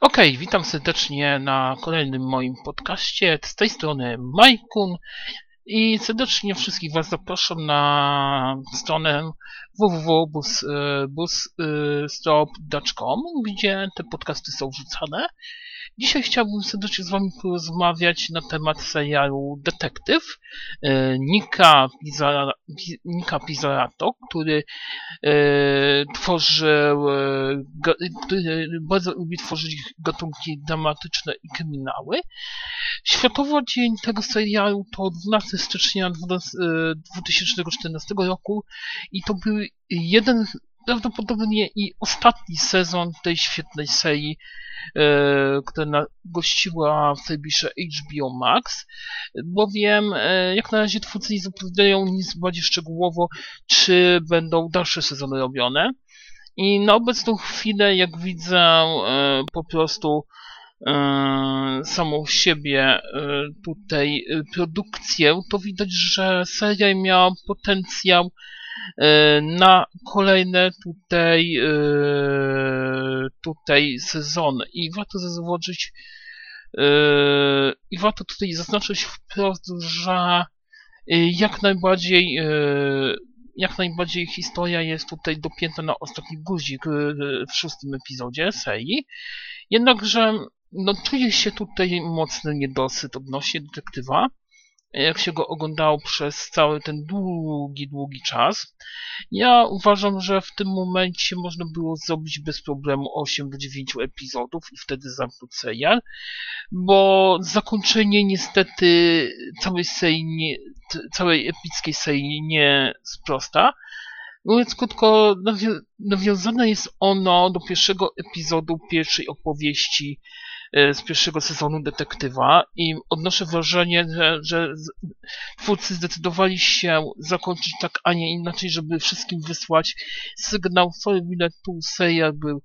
Okej, witam serdecznie na kolejnym moim podcaście. Z tej strony Majkun i serdecznie wszystkich Was zapraszam na stronę www.busstop.com, gdzie te podcasty są wrzucane. Dzisiaj chciałbym serdecznie z Wami porozmawiać na temat serialu Detektyw e, Nika, Pizza, Nika Pizzarato, który e, tworzył, e, który bardzo lubi tworzyć gatunki dramatyczne i kryminały. Światowy dzień tego serialu to 12 stycznia 2014 roku i to był jeden prawdopodobnie i ostatni sezon tej świetnej serii, e, która gościła w serwisie HBO Max, bowiem e, jak na razie twórcy nie zapowiadają nic bardziej szczegółowo, czy będą dalsze sezony robione. I na obecną chwilę, jak widzę, e, po prostu e, samą siebie e, tutaj e, produkcję, to widać, że seria miała potencjał na kolejne tutaj, e, tutaj sezony. I warto zauważyć, e, i warto tutaj zaznaczyć wprost, że jak najbardziej jak najbardziej historia jest tutaj dopięta na ostatni guzik w szóstym epizodzie serii. Jednakże no, czuje się tutaj mocny niedosyt odnośnie detektywa jak się go oglądało przez cały ten długi, długi czas. Ja uważam, że w tym momencie można było zrobić bez problemu 8 do 9 epizodów i wtedy zamknąć serial, bo zakończenie niestety całej serii, nie, całej epickiej serii nie sprosta. Mówiąc krótko, nawiązane jest ono do pierwszego epizodu pierwszej opowieści z pierwszego sezonu detektywa i odnoszę wrażenie, że, że twórcy zdecydowali się zakończyć tak, a nie inaczej, żeby wszystkim wysłać sygnał, ile tu serial był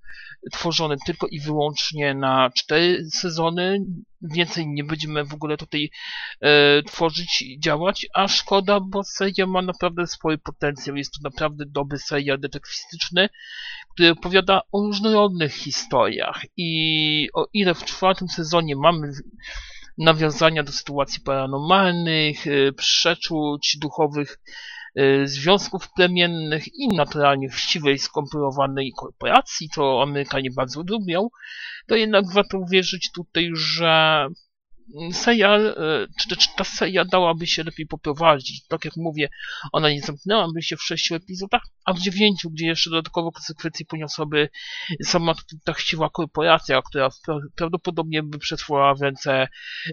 tworzony tylko i wyłącznie na cztery sezony, więcej nie będziemy w ogóle tutaj e, tworzyć i działać, a szkoda, bo seria ma naprawdę swoje potencjał. Jest to naprawdę dobry serial detektywistyczny, który opowiada o różnorodnych historiach i o ile w czwartym sezonie mamy nawiązania do sytuacji paranormalnych, e, przeczuć duchowych, e, związków plemiennych i naturalnie chciwej, skompilowanej korporacji, to Amerykanie bardzo lubią, to jednak warto uwierzyć tutaj, że serial, e, czy też ta seria dałaby się lepiej poprowadzić. Tak jak mówię, ona nie zamknęłaby się w sześciu epizodach, a w dziewięciu, gdzie jeszcze dodatkowo konsekwencje poniosłaby sama ta chciwa korporacja, która prawdopodobnie by przetrwała w ręce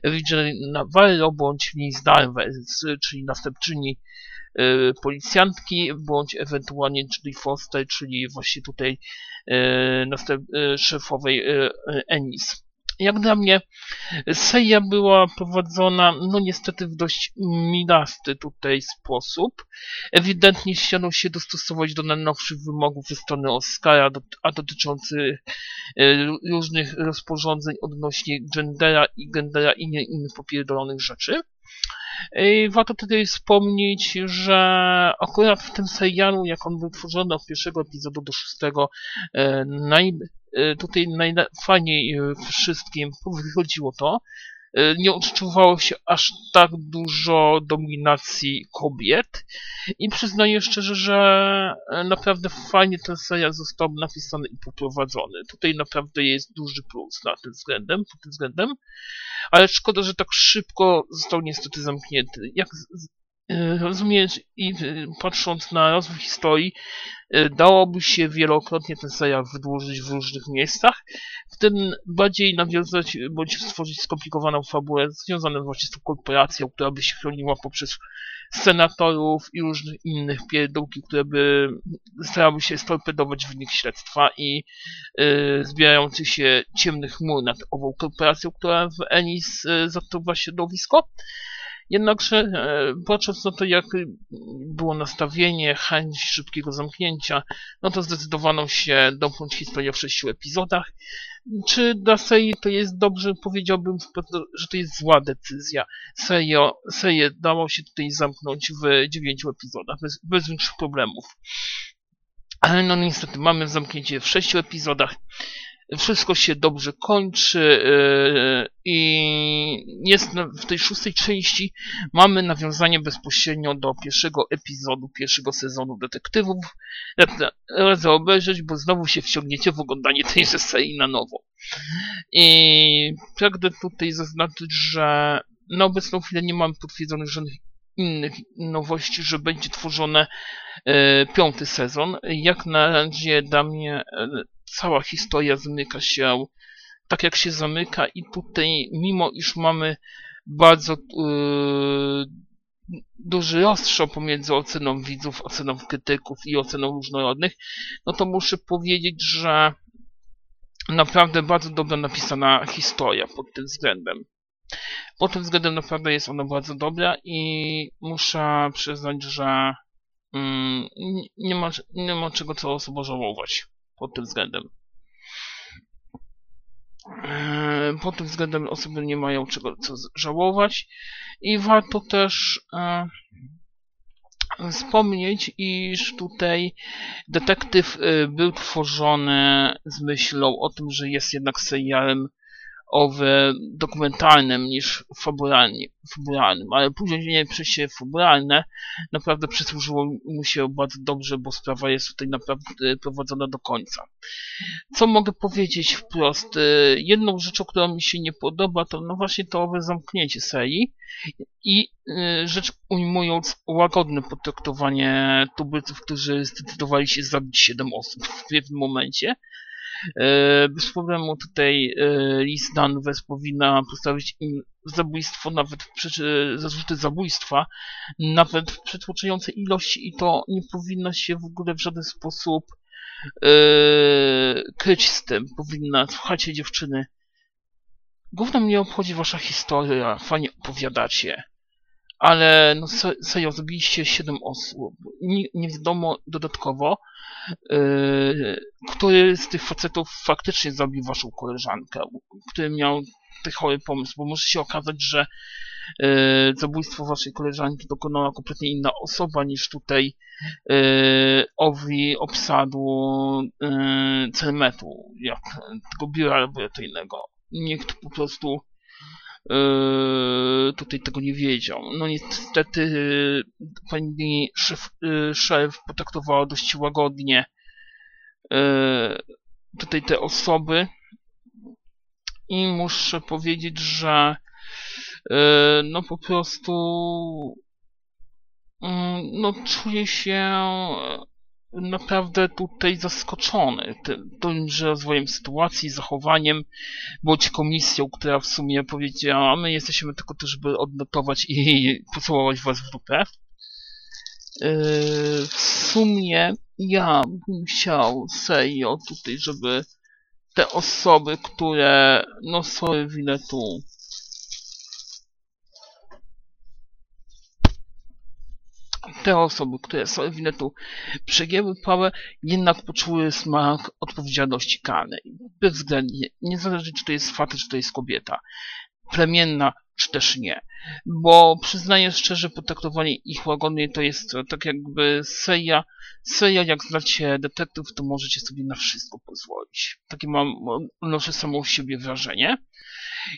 Regina Navarro bądź Liz Danvers, czyli następczyni e, policjantki, bądź ewentualnie Judy Foster, czyli właśnie tutaj e, następ, szefowej Ennis. Jak dla mnie seria była prowadzona, no niestety w dość milasty tutaj sposób. Ewidentnie chciano się dostosować do najnowszych wymogów ze strony Oscara, a dotyczących e, różnych rozporządzeń odnośnie gendera i gendera i nie innych popierdolonych rzeczy. I warto tutaj wspomnieć, że akurat w tym serialu, jak on był tworzony od pierwszego epizodu do szóstego, e, naj, e, tutaj najfajniej e, wszystkim wychodziło to, nie odczuwało się aż tak dużo dominacji kobiet i przyznaję szczerze, że naprawdę fajnie ten serial został napisany i poprowadzony. Tutaj naprawdę jest duży plus na tym względem, pod tym względem ale szkoda, że tak szybko został niestety zamknięty. Jak e, rozumiesz i e, patrząc na rozwój historii, e, dałoby się wielokrotnie ten serial wydłużyć w różnych miejscach, w tym bardziej nawiązać bądź stworzyć skomplikowaną fabułę związaną właśnie z tą korporacją, która by się chroniła poprzez senatorów i różnych innych pierdółki, które by starały się storpedować wynik śledztwa i y, zbierających się ciemnych chmur nad ową korporacją, która w Enis y, zatruwa środowisko. Jednakże, e, patrząc na to, jak było nastawienie, chęć szybkiego zamknięcia, no to zdecydowano się domknąć historię w sześciu epizodach. Czy dla serii to jest dobrze? Powiedziałbym, że to jest zła decyzja. Serio, serię dało się tutaj zamknąć w dziewięciu epizodach, bez, bez większych problemów. Ale no niestety mamy zamknięcie w sześciu epizodach. Wszystko się dobrze kończy yy, i jest w tej szóstej części mamy nawiązanie bezpośrednio do pierwszego epizodu, pierwszego sezonu detektywów. Radzę obejrzeć, bo znowu się wciągniecie w oglądanie tejże serii na nowo. I pragnę tutaj zaznaczyć, że na obecną chwilę nie mamy potwierdzonych żadnych innych nowości, że będzie tworzony e, piąty sezon. Jak na razie dla mnie e, cała historia zamyka się tak jak się zamyka i tutaj mimo iż mamy bardzo e, duży rozstrzał pomiędzy oceną widzów, oceną krytyków i oceną różnorodnych, no to muszę powiedzieć, że naprawdę bardzo dobrze napisana historia pod tym względem. Pod tym względem naprawdę jest ona bardzo dobra i muszę przyznać, że mm, nie, ma, nie ma czego co osoba żałować pod tym względem. E, pod tym względem osoby nie mają czego co żałować i warto też e, wspomnieć, iż tutaj detektyw e, był tworzony z myślą o tym, że jest jednak serialem owe dokumentalnym niż fabularnym, ale później przejście fabularne naprawdę przysłużyło mu się bardzo dobrze, bo sprawa jest tutaj naprawdę prowadzona do końca. Co mogę powiedzieć wprost? Jedną rzeczą, która mi się nie podoba, to no właśnie to owe zamknięcie serii i y, rzecz ujmując łagodne potraktowanie tubylców, którzy zdecydowali się zabić 7 osób w pewnym momencie, bez problemu tutaj e, Lis Danvers powinna postawić im zabójstwo, nawet zarzuty zabójstwa, nawet w przytłoczającej ilości i to nie powinno się w ogóle w żaden sposób yy, kryć z tym. Powinna, słuchajcie dziewczyny, głównie mnie obchodzi wasza historia, fajnie opowiadacie, ale no serio, zabiliście 7 osób. Nie, nie wiadomo dodatkowo, yy, który z tych facetów faktycznie zabił waszą koleżankę, który miał ten chory pomysł, bo może się okazać, że yy, zabójstwo waszej koleżanki dokonała kompletnie inna osoba niż tutaj yy, owi obsadu yy, celmetu, jak tego biura laboratoryjnego. Nikt po prostu tutaj tego nie wiedział. No niestety pani szef, yy, szef potraktowała dość łagodnie yy, tutaj te osoby i muszę powiedzieć, że no po prostu no czuję się naprawdę tutaj zaskoczony tym, że rozwojem sytuacji, zachowaniem, bądź komisją, która w sumie powiedziała, my jesteśmy tylko to, żeby odnotować i pocałować was w dupę. Yy, w sumie ja bym chciał serio tutaj, żeby te osoby, które no sorry, winę te osoby, które sobie winetu przegięły pałę, jednak poczuły smak odpowiedzialności karnej. Bezwzględnie, niezależnie czy to jest facet, czy to jest kobieta, plemienna, czy też nie. Bo przyznaję szczerze, potraktowanie ich łagodnie to jest tak jakby seria, seria jak znacie detektyw, to możecie sobie na wszystko pozwolić. Takie mam, noszę samą siebie wrażenie.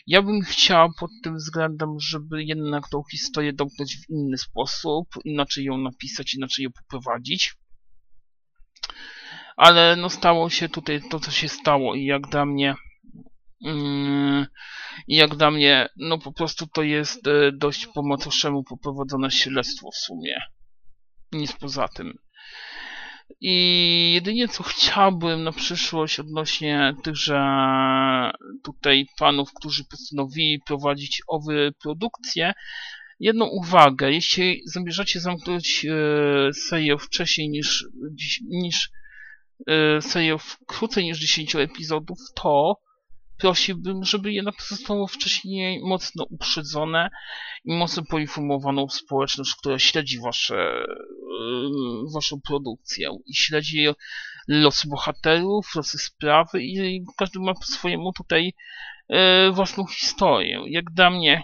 Ja bym chciał pod tym względem, żeby jednak tą historię domknąć w inny sposób, inaczej ją napisać, inaczej ją poprowadzić. Ale no stało się tutaj to, co się stało i jak dla mnie i jak dla mnie, no po prostu to jest e, dość po macoszemu poprowadzone śledztwo w sumie. Nic poza tym. I jedynie co chciałbym na przyszłość odnośnie tychże tutaj panów, którzy postanowili prowadzić owe produkcje, jedną uwagę. Jeśli zamierzacie zamknąć e, serię wcześniej niż, niż e, serię krócej niż 10 epizodów, to prosiłbym, żeby jednak zostało wcześniej mocno uprzedzone i mocno poinformowaną społeczność, która śledzi wasze, e, waszą produkcję i śledzi losy bohaterów, losy sprawy i każdy ma po swojemu tutaj e, własną historię. Jak dla mnie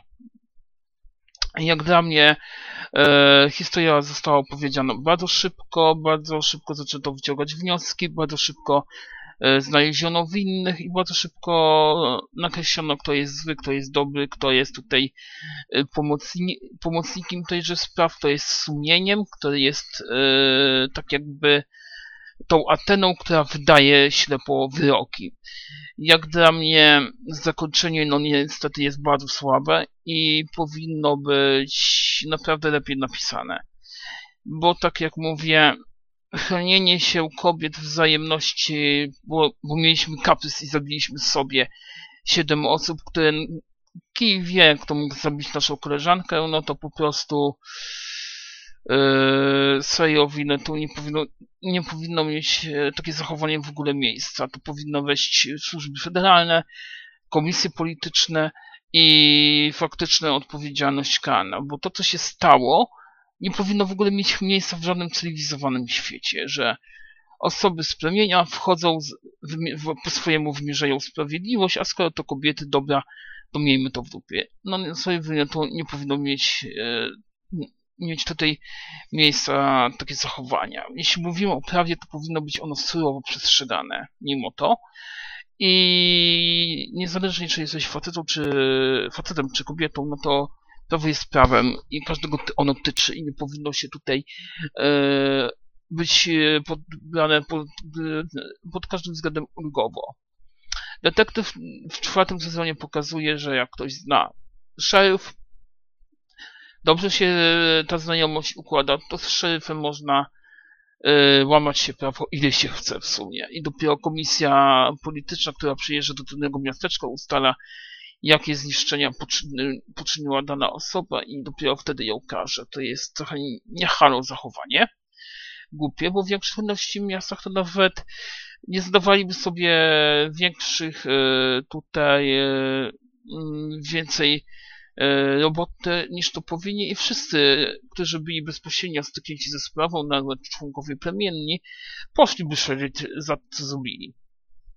jak dla mnie e, historia została opowiedziana bardzo szybko, bardzo szybko zaczęto wyciągać wnioski, bardzo szybko znaleziono winnych i bardzo szybko nakreślono, kto jest zły, kto jest dobry, kto jest tutaj e, pomocni pomocnikiem tejże spraw, kto jest sumieniem, kto jest e, tak jakby tą Ateną, która wydaje ślepo wyroki. Jak dla mnie zakończenie no niestety jest bardzo słabe i powinno być naprawdę lepiej napisane. Bo tak jak mówię, chronienie się kobiet wzajemności, bo, bo mieliśmy kaprys i zabiliśmy sobie siedem osób, które kij wie, kto mógł zabić naszą koleżankę, no to po prostu yy, Sejowi tu nie powinno, nie powinno mieć e, takie zachowanie w ogóle miejsca. To powinno wejść służby federalne, komisje polityczne i faktyczna odpowiedzialność karna, bo to, co się stało, nie powinno w ogóle mieć miejsca w żadnym cywilizowanym świecie, że osoby z plemienia wchodzą, z, w, w, po swojemu wymierzają sprawiedliwość, a skoro to kobiety, dobra, to miejmy to w dupie. No sobie to nie powinno mieć, e, mieć tutaj miejsca takie zachowania. Jeśli mówimy o prawie, to powinno być ono surowo przestrzegane, mimo to. I niezależnie czy jesteś facetą, czy facetem, czy kobietą, no to prawo jest prawem i każdego ono tyczy i nie powinno się tutaj e, być podbrane pod, pod każdym względem ulgowo. Detektyw w czwartym sezonie pokazuje, że jak ktoś zna szeryf, dobrze się ta znajomość układa, to z szeryfem można y, łamać się prawo ile się chce w sumie. I dopiero komisja polityczna, która przyjeżdża do trudnego miasteczka, ustala jakie zniszczenia poczyni, poczyniła dana osoba i dopiero wtedy ją karze. To jest trochę niehalo zachowanie. Głupie, bo w większości miastach to nawet nie zdawaliby sobie większych y, tutaj y, więcej E, roboty niż to powinni i wszyscy, którzy byli bezpośrednio styknięci ze sprawą, nawet członkowie plemienni, poszliby szerzyć za to, co zrobili.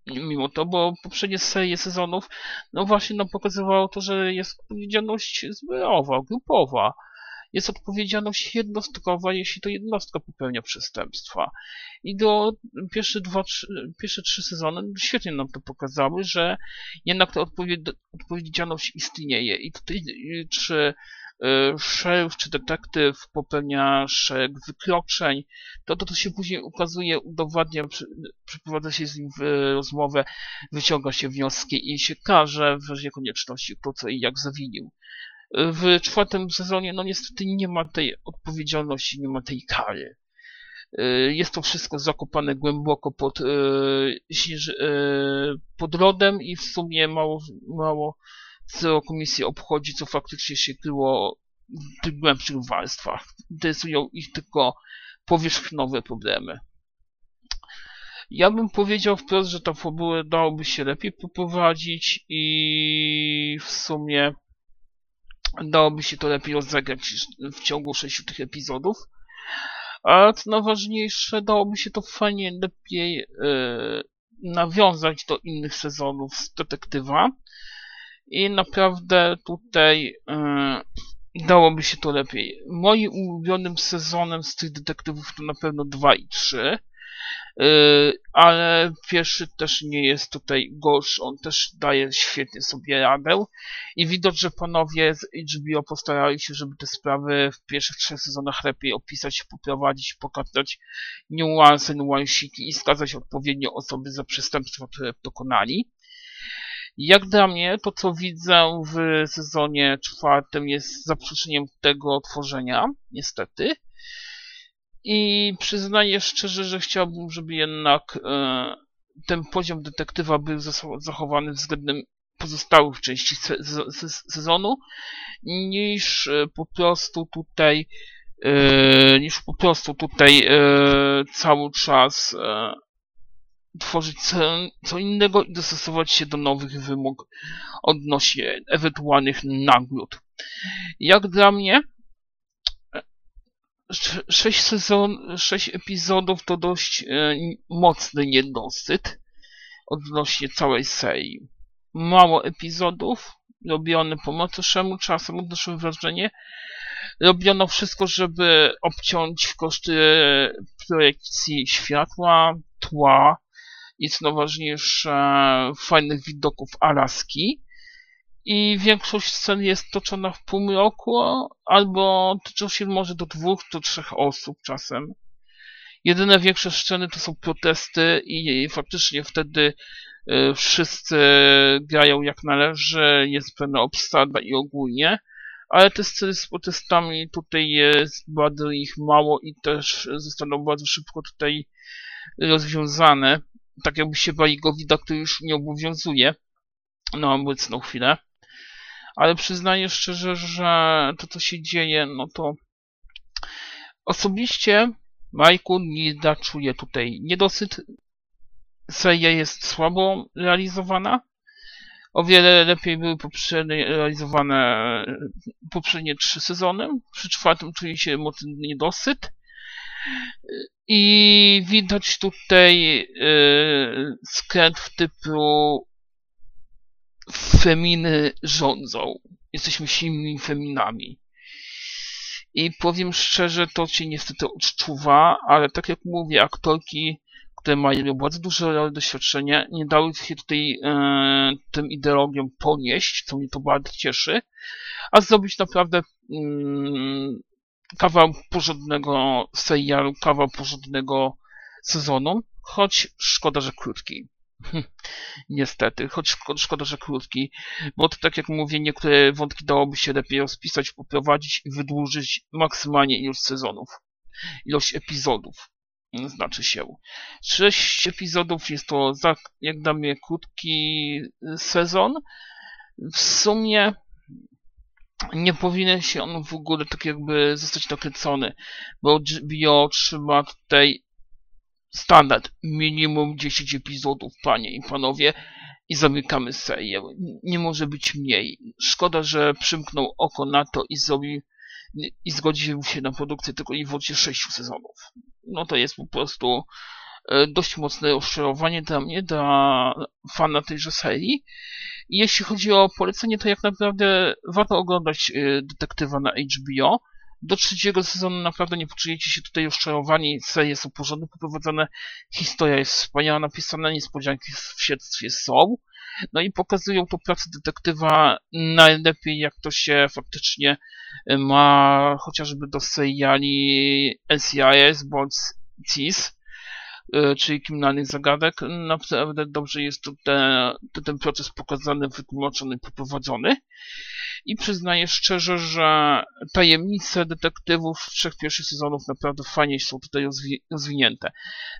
Mimo to, bo poprzednie serie sezonów, no właśnie nam pokazywało to, że jest odpowiedzialność zbiorowa, grupowa jest odpowiedzialność jednostkowa, jeśli to jednostka popełnia przestępstwa. I do pierwsze, dwa, trzy, pierwsze trzy sezony świetnie nam to pokazały, że jednak ta odpowiedzialność istnieje. I tutaj czy y, szeryf czy detektyw popełnia szereg wykroczeń, to, to to się później ukazuje, udowadnia, przeprowadza się z nim w rozmowę, wyciąga się wnioski i się każe w razie konieczności kto co i jak zawinił w czwartym sezonie, no niestety nie ma tej odpowiedzialności, nie ma tej kary. E, jest to wszystko zakopane głęboko pod, e, e, pod lodem i w sumie mało, mało co komisję obchodzi, co faktycznie się kryło w tych głębszych warstwach. Interesują ich tylko powierzchnowe problemy. Ja bym powiedział wprost, że ta fabułę dałoby się lepiej poprowadzić i w sumie dałoby się to lepiej rozegrać w ciągu sześciu tych epizodów. A co najważniejsze, dałoby się to fajnie lepiej yy, nawiązać do innych sezonów z detektywa. I naprawdę tutaj yy, dałoby się to lepiej. Moim ulubionym sezonem z tych detektywów to na pewno 2 i 3. Yy, ale pierwszy też nie jest tutaj gorszy, on też daje świetnie sobie radę i widać, że panowie z HBO postarali się, żeby te sprawy w pierwszych trzech sezonach lepiej opisać, poprowadzić, pokazać niuanse, nuansiki i skazać odpowiednio osoby za przestępstwa, które dokonali. Jak dla mnie, to co widzę w sezonie czwartym jest zaprzeczeniem tego tworzenia, niestety. I przyznaję szczerze, że chciałbym, żeby jednak e, ten poziom detektywa był zachowany względem pozostałych części se se sezonu, niż po prostu tutaj e, niż po prostu tutaj e, cały czas e, tworzyć co, innego i dostosować się do nowych wymogów odnośnie ewentualnych nagród. Jak dla mnie sześć sezon, sześć epizodów to dość e, mocny niedosyt odnośnie całej serii. Mało epizodów, robione po macoszemu czasem odnoszę wrażenie. Robiono wszystko, żeby obciąć koszty projekcji światła, tła co najważniejsze fajnych widoków Alaski. I większość scen jest toczona w półmroku, albo tyczą się może do dwóch, do trzech osób czasem. Jedyne większe sceny to są protesty i faktycznie wtedy y, wszyscy grają jak należy, jest pewna obsada i ogólnie, ale te sceny z protestami tutaj jest bardzo ich mało i też zostaną bardzo szybko tutaj rozwiązane, tak jakby się bali go widok, który już nie obowiązuje na obecną chwilę. Ale przyznaję szczerze, że to co się dzieje, no to osobiście Majku Nida czuje tutaj niedosyt. Seria jest słabo realizowana. O wiele lepiej były poprzednie realizowane poprzednie trzy sezony. Przy czwartym czuje się mocny niedosyt. I widać tutaj yy, skręt w typu feminy rządzą. Jesteśmy silnymi feminami. I powiem szczerze, to się niestety odczuwa, ale tak jak mówię, aktorki, które mają bardzo duże doświadczenie, nie dały się tutaj e, tym ideologiom ponieść, co mnie to bardzo cieszy, a zrobić naprawdę mm, kawał porządnego serialu, kawał porządnego sezonu, choć szkoda, że krótki. Niestety, choć szkoda, że krótki, bo to tak jak mówię, niektóre wątki dałoby się lepiej rozpisać, poprowadzić i wydłużyć maksymalnie ilość sezonów, ilość epizodów, znaczy się. Sześć epizodów jest to jak dla mnie krótki sezon. W sumie nie powinien się on w ogóle tak jakby zostać nakręcony, bo bio trzyma tutaj standard minimum 10 epizodów, panie i panowie, i zamykamy serię. Nie może być mniej. Szkoda, że przymknął oko na to i zrobił i zgodził się na produkcję tylko i wyłącznie 6 sezonów. No to jest po prostu dość mocne rozczarowanie dla mnie, dla fana tejże serii. I jeśli chodzi o polecenie, to jak naprawdę warto oglądać e, detektywa na HBO do trzeciego sezonu naprawdę nie poczujecie się tutaj rozczarowani. Serie są porządnie poprowadzone, historia jest wspaniała napisana, niespodzianki w śledztwie są. No i pokazują to pracę detektywa najlepiej, jak to się faktycznie ma chociażby do seriali NCIS bądź CIS, e, czyli kryminalnych zagadek. Naprawdę dobrze jest to ten, ten proces pokazany, wytłumaczony, poprowadzony. I przyznaję szczerze, że tajemnice detektywów trzech pierwszych sezonów naprawdę fajnie są tutaj rozwi rozwinięte.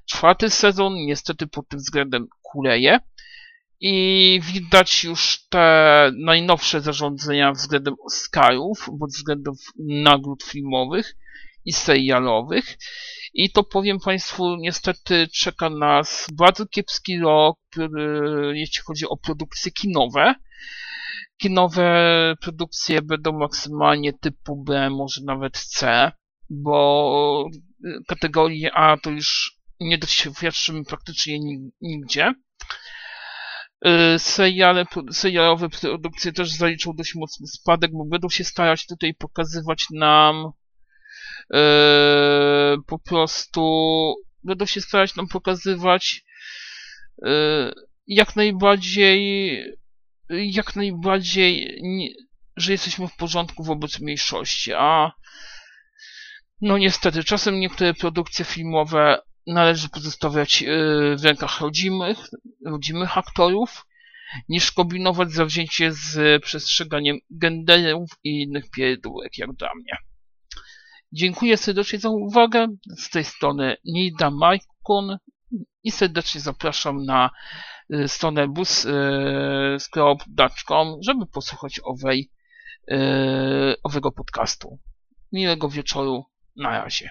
Czwarty sezon niestety pod tym względem kuleje i widać już te najnowsze zarządzenia względem Oscarów, bądź względem nagród filmowych i serialowych. I to powiem Państwu, niestety czeka nas bardzo kiepski rok, jeśli chodzi o produkcje kinowe. Kinowe produkcje będą maksymalnie typu B, może nawet C, bo kategorii A to już nie doświadczymy praktycznie nigdzie. Y, seriale, serialowe produkcje też zaliczą dość mocny spadek, bo będą się starać tutaj pokazywać nam po prostu będą się starać nam pokazywać yy, jak najbardziej jak najbardziej, że jesteśmy w porządku wobec mniejszości, a no niestety, czasem niektóre produkcje filmowe należy pozostawiać y, w rękach rodzimych, rodzimych aktorów, niż kombinować zawzięcie z przestrzeganiem genderów i innych pierdółek, jak dla mnie. Dziękuję serdecznie za uwagę. Z tej strony Nida Majkun i serdecznie zapraszam na Y, stronę bus.com, y, żeby posłuchać owej, y, owego podcastu. Miłego wieczoru. Na razie.